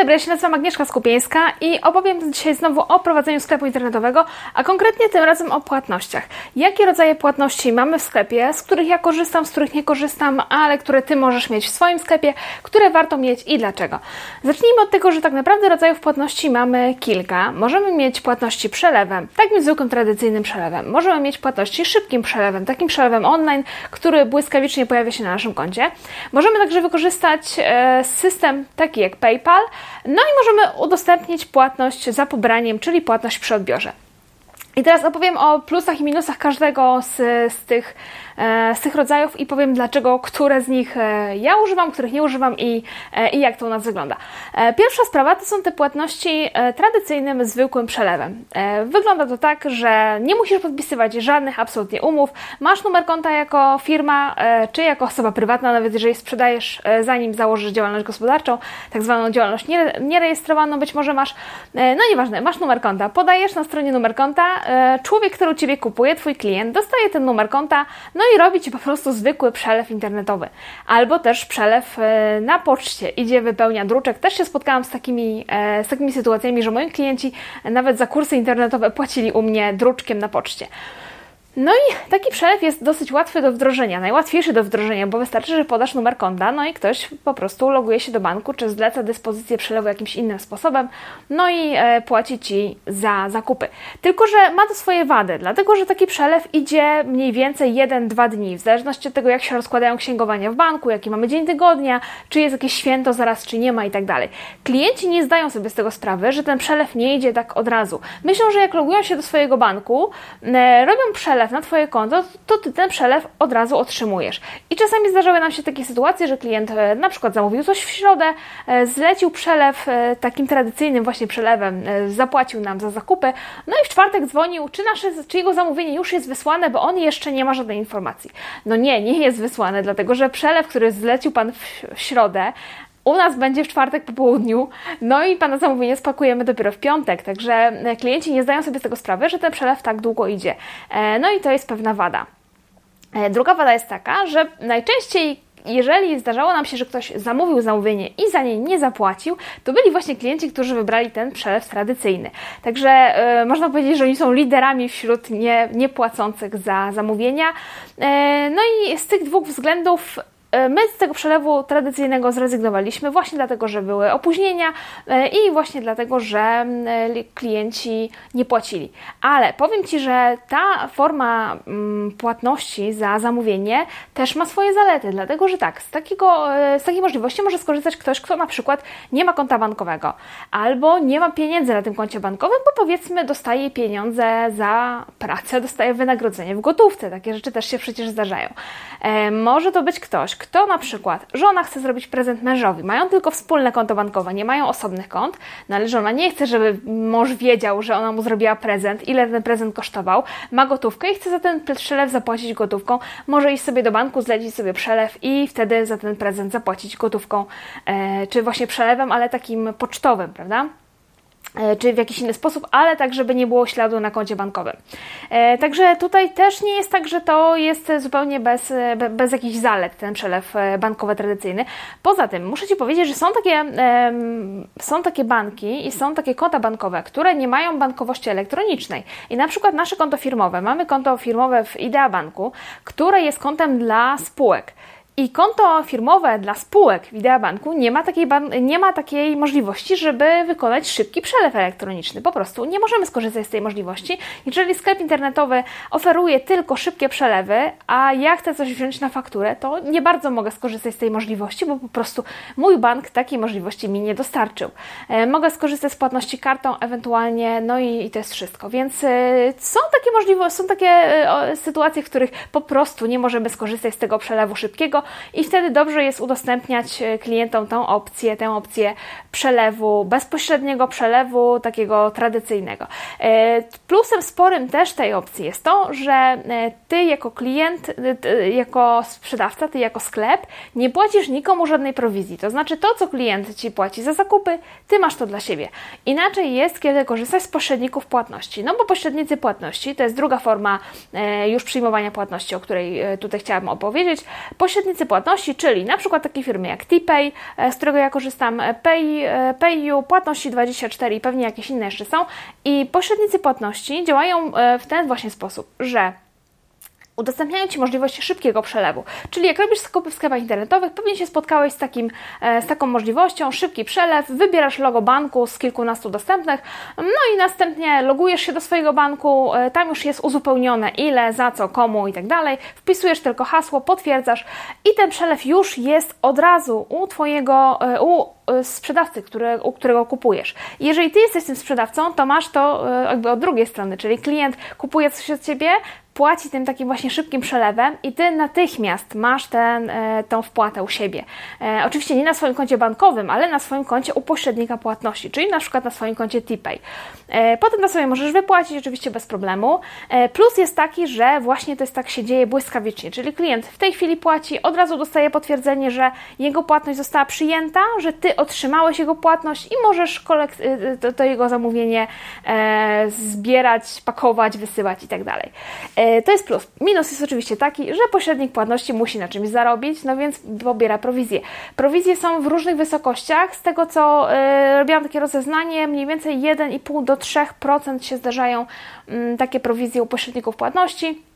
dobry, ja się nazywam Agnieszka Skupieńska i opowiem dzisiaj znowu o prowadzeniu sklepu internetowego, a konkretnie tym razem o płatnościach. Jakie rodzaje płatności mamy w sklepie, z których ja korzystam, z których nie korzystam, ale które Ty możesz mieć w swoim sklepie, które warto mieć i dlaczego. Zacznijmy od tego, że tak naprawdę rodzajów płatności mamy kilka. Możemy mieć płatności przelewem, takim zwykłym, tradycyjnym przelewem. Możemy mieć płatności szybkim przelewem, takim przelewem online, który błyskawicznie pojawia się na naszym koncie. Możemy także wykorzystać e, system taki jak PayPal, no i możemy udostępnić płatność za pobraniem, czyli płatność przy odbiorze. I teraz opowiem o plusach i minusach każdego z, z tych z tych rodzajów i powiem dlaczego, które z nich e, ja używam, których nie używam i, e, i jak to u nas wygląda. Pierwsza sprawa to są te płatności tradycyjnym, zwykłym przelewem. Wygląda to tak, że nie musisz podpisywać żadnych absolutnie umów, masz numer konta jako firma czy jako osoba prywatna, nawet jeżeli sprzedajesz zanim założysz działalność gospodarczą, tak zwaną działalność nierejestrowaną, być może masz, no nieważne, masz numer konta, podajesz na stronie numer konta, człowiek, który u Ciebie kupuje, Twój klient, dostaje ten numer konta, no i robi Ci po prostu zwykły przelew internetowy. Albo też przelew e, na poczcie. Idzie, wypełnia druczek. Też się spotkałam z takimi, e, z takimi sytuacjami, że moi klienci nawet za kursy internetowe płacili u mnie druczkiem na poczcie. No i taki przelew jest dosyć łatwy do wdrożenia, najłatwiejszy do wdrożenia, bo wystarczy, że podasz numer konta, no i ktoś po prostu loguje się do banku, czy zleca dyspozycję przelewu jakimś innym sposobem, no i e, płaci Ci za zakupy. Tylko, że ma to swoje wady, dlatego, że taki przelew idzie mniej więcej 1-2 dni, w zależności od tego, jak się rozkładają księgowania w banku, jaki mamy dzień tygodnia, czy jest jakieś święto zaraz, czy nie ma i tak dalej. Klienci nie zdają sobie z tego sprawy, że ten przelew nie idzie tak od razu. Myślą, że jak logują się do swojego banku, e, robią przelew, przelew na Twoje konto, to Ty ten przelew od razu otrzymujesz. I czasami zdarzały nam się takie sytuacje, że klient e, na przykład zamówił coś w środę, e, zlecił przelew e, takim tradycyjnym właśnie przelewem, zapłacił nam za zakupy, no i w czwartek dzwonił, czy, nasze, czy jego zamówienie już jest wysłane, bo on jeszcze nie ma żadnej informacji. No nie, nie jest wysłane, dlatego że przelew, który zlecił Pan w środę, u nas będzie w czwartek po południu, no i Pana zamówienie spakujemy dopiero w piątek, także e, klienci nie zdają sobie z tego sprawy, że ten przelew tak długo idzie. E, no i to jest pewna wada. E, druga wada jest taka, że najczęściej jeżeli zdarzało nam się, że ktoś zamówił zamówienie i za nie nie zapłacił, to byli właśnie klienci, którzy wybrali ten przelew tradycyjny. Także można powiedzieć, że oni są liderami wśród nie, niepłacących za zamówienia. No i z tych dwóch względów my z tego przelewu tradycyjnego zrezygnowaliśmy właśnie dlatego, że były opóźnienia e, i właśnie dlatego, że klienci nie płacili. Ale powiem Ci, że ta forma płatności za zamówienie też ma swoje zalety, dlatego że tak, z, takiego, e, z takiej możliwości może skorzystać ktoś, kto na przykład nie ma konta bankowego albo nie ma pieniędzy na tym koncie bankowym, bo powiedzmy dostaje pieniądze za pracę, dostaje wynagrodzenie w gotówce. Takie rzeczy też się przecież zdarzają. Może to być ktoś, kto na przykład żona chce zrobić prezent mężowi, mają tylko wspólne konto bankowe, nie mają osobnych kont, no ale żona nie chce, żeby mąż wiedział, że ona mu zrobiła prezent, ile ten prezent kosztował, ma gotówkę i chce za ten przelew zapłacić gotówką, może iść sobie do banku, zlecić sobie przelew i wtedy za ten prezent zapłacić gotówką, e, czy właśnie przelewem, ale takim pocztowym, prawda? E, czy w jakiś inny sposób, ale tak, żeby nie było śladu na koncie bankowym. E, także tutaj też nie jest tak, że to jest zupełnie bez, bez jakichś zalet ten przelew e, bankowy tradycyjny. Poza tym muszę Ci powiedzieć, że są takie, są takie banki i są takie konta bankowe, które nie mają bankowości elektronicznej. I na przykład nasze konto firmowe, mamy konto firmowe w Idea Banku, które jest kontem dla spółek. I konto firmowe dla spółek w Ideabanku nie ma, takiej nie ma takiej możliwości, żeby wykonać szybki przelew elektroniczny. Po prostu nie możemy skorzystać z tej możliwości. Jeżeli sklep internetowy oferuje tylko szybkie przelewy, a ja chcę coś wziąć na fakturę, to nie bardzo mogę skorzystać z tej możliwości, bo po prostu mój bank takiej możliwości mi nie dostarczył. E, mogę skorzystać z płatności kartą ewentualnie, no i, i to jest wszystko. Więc e, są takie możliwości, są takie e, sytuacje, w których po prostu nie możemy skorzystać z tego przelewu szybkiego, i wtedy dobrze jest udostępniać e, klientom tą opcję, tę opcję przelewu, bezpośredniego przelewu, takiego tradycyjnego. E, plusem sporym też tej opcji jest to, że e, Ty jako klient, jako sprzedawca, Ty jako sklep nie płacisz nikomu żadnej prowizji. To znaczy to, co klient Ci płaci za zakupy, Ty masz to dla siebie. Inaczej jest, kiedy korzystasz z pośredników płatności. No bo pośrednicy płatności to jest druga forma już przyjmowania płatności, o której tutaj chciałam opowiedzieć. Pośrednicy pośrednicy płatności, czyli na przykład takie firmy jak TPay, z którego ja korzystam, Pay, PayU, Płatności24 i pewnie jakieś inne jeszcze są. I pośrednicy płatności działają w ten właśnie sposób, że udostępniają Ci możliwość szybkiego przelewu. Czyli jak robisz zakupy w sklepach internetowych, pewnie się spotkałeś z, takim, e, z taką możliwością, szybki przelew, wybierasz logo banku z kilkunastu dostępnych, no i następnie logujesz się do swojego banku, e, tam już jest uzupełnione ile, za co, komu i tak dalej, wpisujesz tylko hasło, potwierdzasz i ten przelew już jest od razu u Twojego, e, u sprzedawcy, który, u którego kupujesz. Jeżeli Ty jesteś tym sprzedawcą, to masz to jakby od drugiej strony, czyli klient kupuje coś od Ciebie, płaci tym takim właśnie szybkim przelewem i Ty natychmiast masz ten, e, tą wpłatę u siebie. E, oczywiście nie na swoim koncie bankowym, ale na swoim koncie u pośrednika płatności, czyli na przykład na swoim koncie TPay. E, potem to sobie możesz wypłacić oczywiście bez problemu. Plus jest taki, że właśnie to jest tak się dzieje błyskawicznie, czyli klient w tej chwili płaci, od razu dostaje potwierdzenie, że jego płatność została przyjęta, że Ty otrzymałeś jego płatność i możesz to, to jego zamówienie zbierać, pakować, wysyłać i tak to jest plus. Minus jest oczywiście taki, że pośrednik płatności musi na czymś zarobić, no więc pobiera prowizję. Prowizje są w różnych wysokościach. Z tego co e, robiłam takie rozeznanie, mniej więcej 1,5 do 3% się zdarzają mm, takie prowizje u pośredników płatności.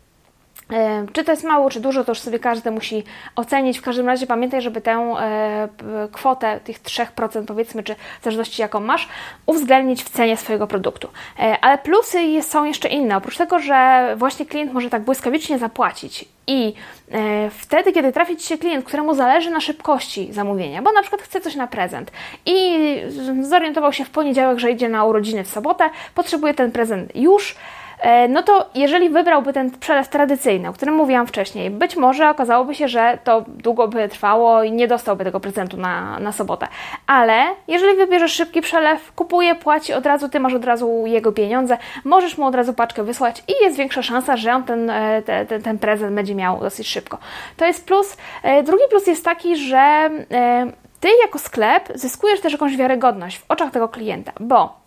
E, czy to jest mało, czy dużo, to już sobie każdy musi ocenić. W każdym razie pamiętaj, żeby tę e, kwotę tych 3% powiedzmy, czy w zależności jaką masz, uwzględnić w cenie swojego produktu. E, ale plusy są jeszcze inne. Oprócz tego, że właśnie klient może tak błyskawicznie zapłacić i wtedy, kiedy trafi Ci się klient, któremu zależy na szybkości zamówienia, bo na przykład chce coś na prezent i zorientował się w poniedziałek, że idzie na urodziny w sobotę, potrzebuje ten prezent już, no to jeżeli wybrałby ten przelew tradycyjny, o którym mówiłam wcześniej, być może okazałoby się, że to długo by trwało i nie dostałby tego prezentu na, na sobotę. Ale jeżeli wybierzesz szybki przelew, kupuje, płaci od razu, ty masz od razu jego pieniądze, możesz mu od razu paczkę wysłać i jest większa szansa, że on ten, e, ten prezent będzie miał dosyć szybko. To jest plus. E, drugi plus jest taki, że ty jako sklep zyskujesz też jakąś wiarygodność w oczach tego klienta, bo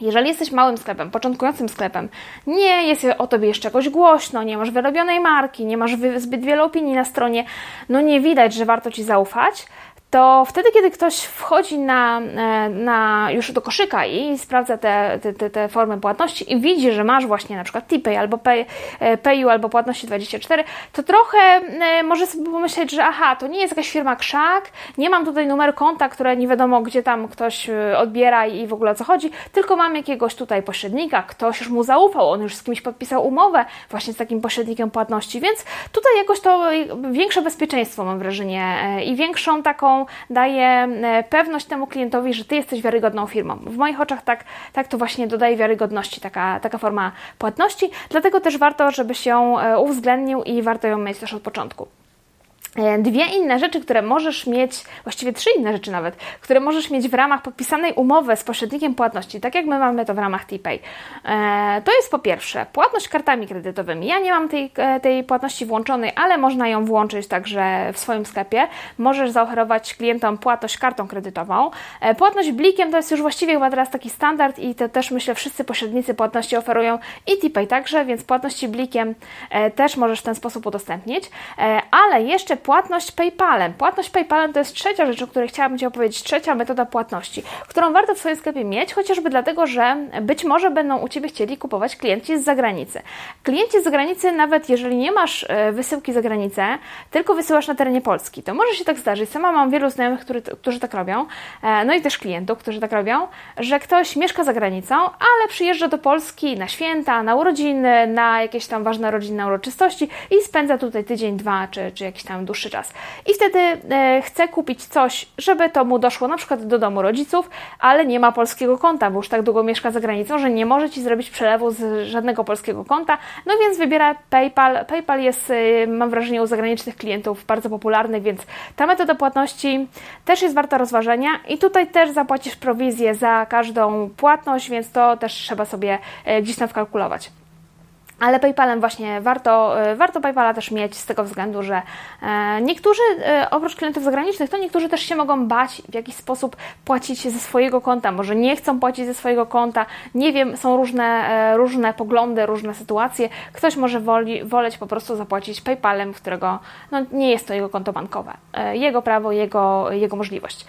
jeżeli jesteś małym sklepem, początkującym sklepem, nie jest o tobie jeszcze czegoś głośno, nie masz wyrobionej marki, nie masz zbyt wiele opinii na stronie, no nie widać, że warto ci zaufać, to wtedy, kiedy ktoś wchodzi na, e, na już do koszyka i sprawdza te, te, te formy płatności i widzi, że masz właśnie na przykład TPay albo Pay, e, Payu albo płatności 24, to trochę e, może sobie pomyśleć, że aha, to nie jest jakaś firma krzak, nie mam tutaj numeru konta, które nie wiadomo gdzie tam ktoś odbiera i w ogóle o co chodzi, tylko mam jakiegoś tutaj pośrednika, ktoś już mu zaufał, on już z kimś podpisał umowę właśnie z takim pośrednikiem płatności, więc tutaj jakoś to większe bezpieczeństwo mam wrażenie i większą taką daje e, pewność temu klientowi, że Ty jesteś wiarygodną firmą. W moich oczach tak, tak to właśnie dodaje wiarygodności, taka, taka forma płatności, dlatego też warto, żebyś ją e, uwzględnił i warto ją mieć też od początku. E, dwie inne rzeczy, które możesz mieć, właściwie trzy inne rzeczy nawet, które możesz mieć w ramach podpisanej umowy z pośrednikiem płatności, tak jak my mamy to w ramach TPay. E, to jest po pierwsze płatność kartami kredytowymi. Ja nie mam tej, e, tej płatności włączonej, ale można ją włączyć także w swoim sklepie. Możesz zaoferować klientom płatność kartą kredytową. Płatność blikiem to jest już właściwie chyba teraz taki standard i to też myślę wszyscy pośrednicy płatności oferują i TPay także, więc płatności blikiem też możesz w ten sposób udostępnić. Ale jeszcze płatność PayPalem. Płatność PayPalem to jest trzecia rzecz, o której chciałabym Ci opowiedzieć, trzecia metoda płatności, którą warto w swoim sklepie mieć, chociażby dlatego, że być może będą u Ciebie chcieli kupować klienci z zagranicy. Klienci z zagranicy, nawet jeżeli nie masz e, wysyłki za granicę, tylko wysyłasz na terenie Polski, to może się tak zdarzyć. Sama mam wielu znajomych, który, którzy tak robią, e, no i też klientów, którzy tak robią, że ktoś mieszka za granicą, ale przyjeżdża do Polski na święta, na urodziny, na jakieś tam ważne rodzinne uroczystości i spędza tutaj tydzień, dwa, czy, czy jakiś tam dłuższy czas. I wtedy e, chce kupić coś, żeby to mu doszło na przykład do domu rodziców, ale nie ma polskiego konta, bo już tak długo mieszka za granicą, że nie może Ci zrobić przelewu z żadnego polskiego konta, no więc wybiera PayPal. PayPal jest, e, mam wrażenie, u zagranicznych klientów bardzo popularny, więc ta metoda płatności też jest warta rozważenia i tutaj też zapłacisz prowizję za każdą płatność, więc to też trzeba sobie e, gdzieś tam wkalkulować. Ale PayPalem właśnie warto, e, warto PayPala też mieć z tego względu, że e, niektórzy, e, oprócz klientów zagranicznych, to niektórzy też się mogą bać w jakiś sposób płacić ze swojego konta, może nie chcą płacić ze swojego konta, nie wiem, są różne, różne poglądy, różne sytuacje. Ktoś może woli, woleć po prostu zapłacić PayPalem, którego no, nie jest to jego konto bankowe. Jego prawo, jego, jego możliwość.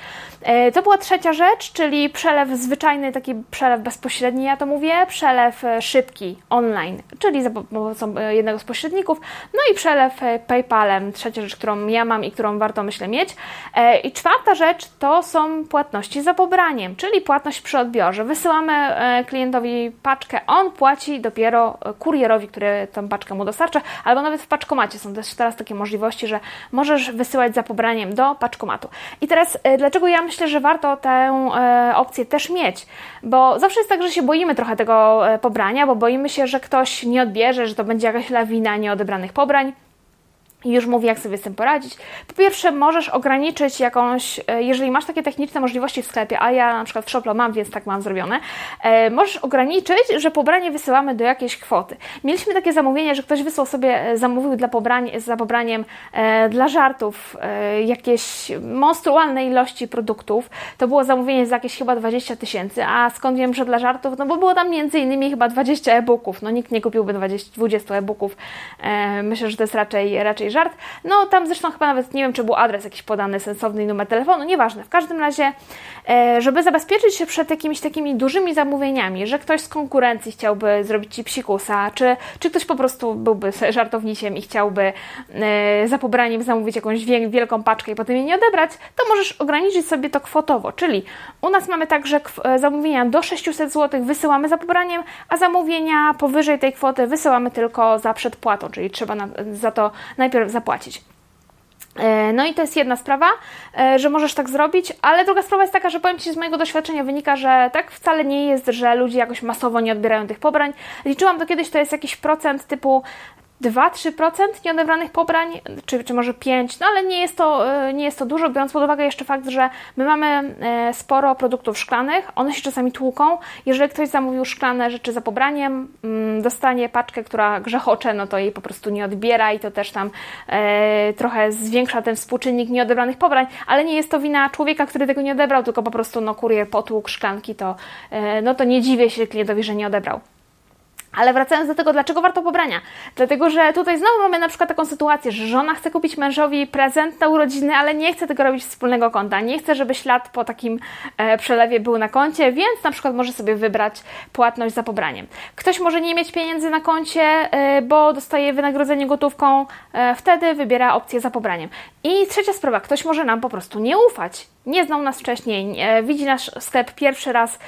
To była trzecia rzecz, czyli przelew zwyczajny, taki przelew bezpośredni, ja to mówię, przelew szybki, online, czyli za pomocą e, jednego z pośredników, no i przelew e, PayPalem, trzecia rzecz, którą ja mam i którą warto myślę mieć. E, I czwarta rzecz to są płatności za pobraniem, czyli płatność przy odbiorze. Wysyłamy klientowi paczkę, on płaci dopiero kurierowi, który tą paczkę mu dostarcza, albo nawet w paczkomacie są też teraz takie możliwości, że możesz wysyłać za pobraniem do paczkomatu. I teraz dlaczego ja myślę, że warto tę opcję też mieć? Bo zawsze jest tak, że się boimy trochę tego pobrania, bo boimy się, że ktoś nie odbierze, że to będzie jakaś lawina nieodebranych pobrań i już mówi, jak sobie z tym poradzić. Po pierwsze, możesz ograniczyć jakąś, e, jeżeli masz takie techniczne możliwości w sklepie, a ja na przykład w Shoplo mam, więc tak mam zrobione, e, możesz ograniczyć, że pobranie wysyłamy do jakiejś kwoty. Mieliśmy takie zamówienie, że ktoś wysłał sobie, e, zamówił dla pobrań, za pobraniem e, dla żartów e, jakieś monstrualne ilości produktów. To było zamówienie za jakieś chyba 20 tysięcy, a skąd wiem, że dla żartów? No bo było tam między innymi chyba 20 e-booków. No nikt nie kupiłby 20, 20 e-booków. E, myślę, że to jest raczej, raczej żart. No tam zresztą chyba nawet nie wiem, czy był adres jakiś podany, sensowny i numer telefonu, nieważne. W każdym razie, e, żeby zabezpieczyć się przed jakimiś takimi dużymi zamówieniami, że ktoś z konkurencji chciałby zrobić Ci psikusa, czy, czy ktoś po prostu byłby żartowniciem i chciałby e, za pobraniem zamówić jakąś wielką paczkę i potem jej nie odebrać, to możesz ograniczyć sobie to kwotowo. Czyli u nas mamy tak, że e, zamówienia do 600 zł wysyłamy za pobraniem, a zamówienia powyżej tej kwoty wysyłamy tylko za przedpłatą, czyli trzeba za to najpierw najpierw zapłacić. E, no i to jest jedna sprawa, e, że możesz tak zrobić, ale druga sprawa jest taka, że powiem Ci z mojego doświadczenia wynika, że tak wcale nie jest, że ludzie jakoś masowo nie odbierają tych pobrań. Liczyłam to kiedyś, to jest jakiś procent typu 2-3% nieodebranych pobrań, czy, czy może 5%, no ale nie jest, to, e, nie jest to dużo, biorąc pod uwagę jeszcze fakt, że my mamy e, sporo produktów szklanych, one się czasami tłuką. Jeżeli ktoś zamówił szklane rzeczy za pobraniem, mm, dostanie paczkę, która grzechocze, no to jej po prostu nie odbiera i to też tam e, trochę zwiększa ten współczynnik nieodebranych pobrań, ale nie jest to wina człowieka, który tego nie odebrał, tylko po prostu no, kurier potłukł szklanki, to, no to nie dziwię się klientowi, że nie odebrał. Ale wracając do tego, dlaczego warto pobrania? Dlatego, że tutaj znowu mamy na przykład taką sytuację, że żona chce kupić mężowi prezent na urodziny, ale nie chce tego robić z wspólnego konta. Nie chce, żeby ślad po takim e, przelewie był na koncie, więc na przykład może sobie wybrać płatność za pobraniem. Ktoś może nie mieć pieniędzy na koncie, e, bo dostaje wynagrodzenie gotówką, e, wtedy wybiera opcję za pobraniem. I trzecia sprawa, ktoś może nam po prostu nie ufać. Nie znał nas wcześniej, e, widzi nasz sklep pierwszy raz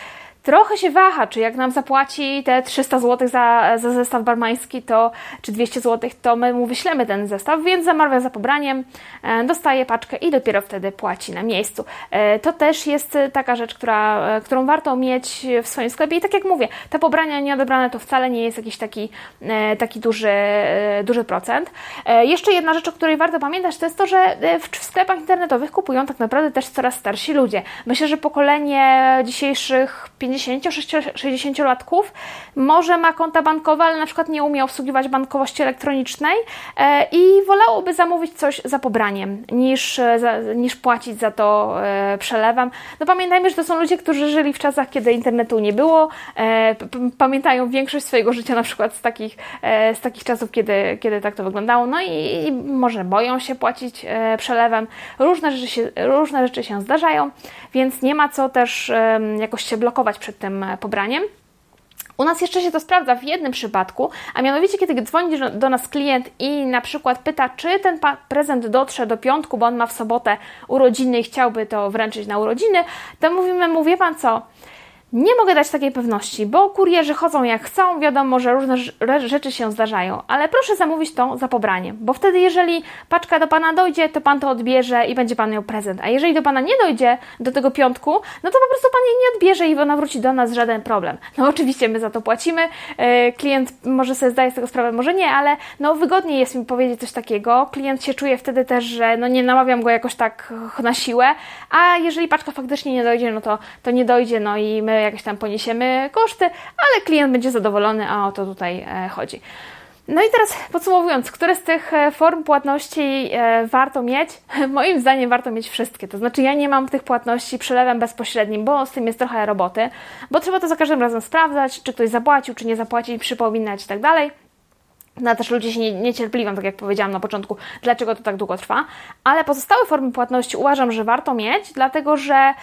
trochę się waha, czy jak nam zapłaci te 300 zł za, za zestaw barmański, to, czy 200 zł, to my mu wyślemy ten zestaw, więc zamawia za pobraniem, e, dostaje paczkę i dopiero wtedy płaci na miejscu. E, to też jest taka rzecz, która, e, którą warto mieć w swoim sklepie i tak jak mówię, te pobrania nieodebrane to wcale nie jest jakiś taki, taki duży, duży procent. Jeszcze jedna rzecz, o której warto pamiętać, to jest to, że w, sklepach internetowych kupują tak naprawdę też coraz starsi ludzie. Myślę, że pokolenie dzisiejszych 50-60-latków może ma konta bankowe, ale na przykład nie umie obsługiwać bankowości elektronicznej e, i wolałoby zamówić coś za pobraniem niż, e, niż płacić za to e, przelewem. No pamiętajmy, że to są ludzie, którzy żyli w czasach, kiedy internetu nie było, pamiętają większość swojego życia na przykład z takich, z takich czasów, kiedy, kiedy tak to wyglądało, no i, i może boją się płacić przelewem. Różne rzeczy, się, różne rzeczy się zdarzają, więc nie ma co też jakoś się blokować przed tym e, pobraniem. U nas jeszcze się to sprawdza w jednym przypadku, a mianowicie kiedy dzwoni do nas klient i na przykład pyta, czy ten prezent dotrze do piątku, bo on ma w sobotę urodziny i chciałby to wręczyć na urodziny, to mówimy, mówię Pan co, nie mogę dać takiej pewności, bo kurierzy chodzą jak chcą, wiadomo, że różne rzeczy się zdarzają, ale proszę zamówić to za pobranie, bo wtedy jeżeli paczka do Pana dojdzie, to Pan to odbierze i będzie Pan miał prezent, a jeżeli do Pana nie dojdzie do tego piątku, no to po prostu Pan jej nie odbierze i ona wróci do nas, żaden problem. No oczywiście my za to płacimy, e, klient może sobie zdaje z tego sprawę, może nie, ale no wygodniej jest mi powiedzieć coś takiego, klient się czuje wtedy też, że no nie namawiam go jakoś tak na siłę, a jeżeli paczka faktycznie nie dojdzie, no to, to nie dojdzie, no i my my jakieś tam poniesiemy koszty, ale klient będzie zadowolony, a o to tutaj chodzi. No i teraz podsumowując, które z tych e, form płatności e, warto mieć? Moim zdaniem warto mieć wszystkie. To znaczy, ja nie mam tych płatności przelewem bezpośrednim, bo z tym jest trochę roboty, bo trzeba to za każdym razem sprawdzać, czy ktoś zapłacił, czy nie zapłacił, przypominać i tak dalej. No też ludzie się nie, niecierpliwią, tak jak powiedziałam na początku, dlaczego to tak długo trwa, ale pozostałe formy płatności uważam, że warto mieć, dlatego że e,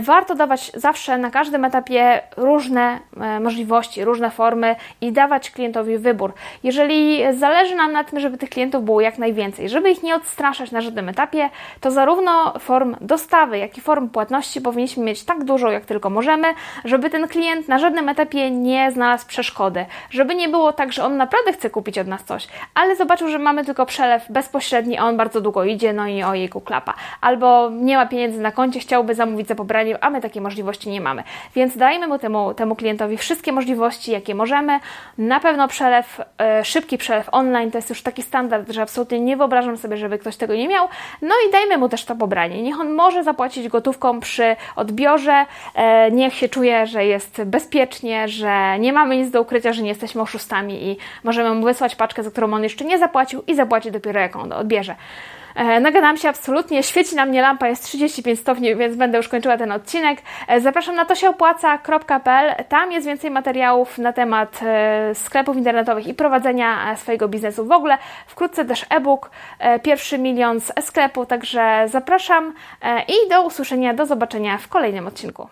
warto dawać zawsze na każdym etapie różne e, możliwości, różne formy i dawać klientowi wybór. Jeżeli zależy nam na tym, żeby tych klientów było jak najwięcej, żeby ich nie odstraszać na żadnym etapie, to zarówno form dostawy, jak i form płatności powinniśmy mieć tak dużo, jak tylko możemy, żeby ten klient na żadnym etapie nie znalazł przeszkody, żeby nie było tak, że on naprawdę chce kupić od nas coś, ale zobaczył, że mamy tylko przelew bezpośredni, a on bardzo długo idzie, no i ojejku klapa. Albo nie ma pieniędzy na koncie, chciałby zamówić za pobranie, a my takiej możliwości nie mamy. Więc dajmy mu temu, temu klientowi wszystkie możliwości, jakie możemy. Na pewno przelew, e, szybki przelew online to jest już taki standard, że absolutnie nie wyobrażam sobie, żeby ktoś tego nie miał. No i dajmy mu też to pobranie. Niech on może zapłacić gotówką przy odbiorze, e, niech się czuje, że jest bezpiecznie, że nie mamy nic do ukrycia, że nie jesteśmy oszustami i możemy mu wysłać paczkę, za którą on jeszcze nie zapłacił i zapłaci dopiero jak on odbierze. E, nagadam się absolutnie, świeci na mnie lampa, jest 35 stopni, więc będę już kończyła ten odcinek. E, zapraszam na tosiaopłaca.pl, tam jest więcej materiałów na temat e, sklepów internetowych i prowadzenia swojego biznesu w ogóle. Wkrótce też e-book, pierwszy milion z sklepu także zapraszam i do usłyszenia, do zobaczenia w kolejnym odcinku.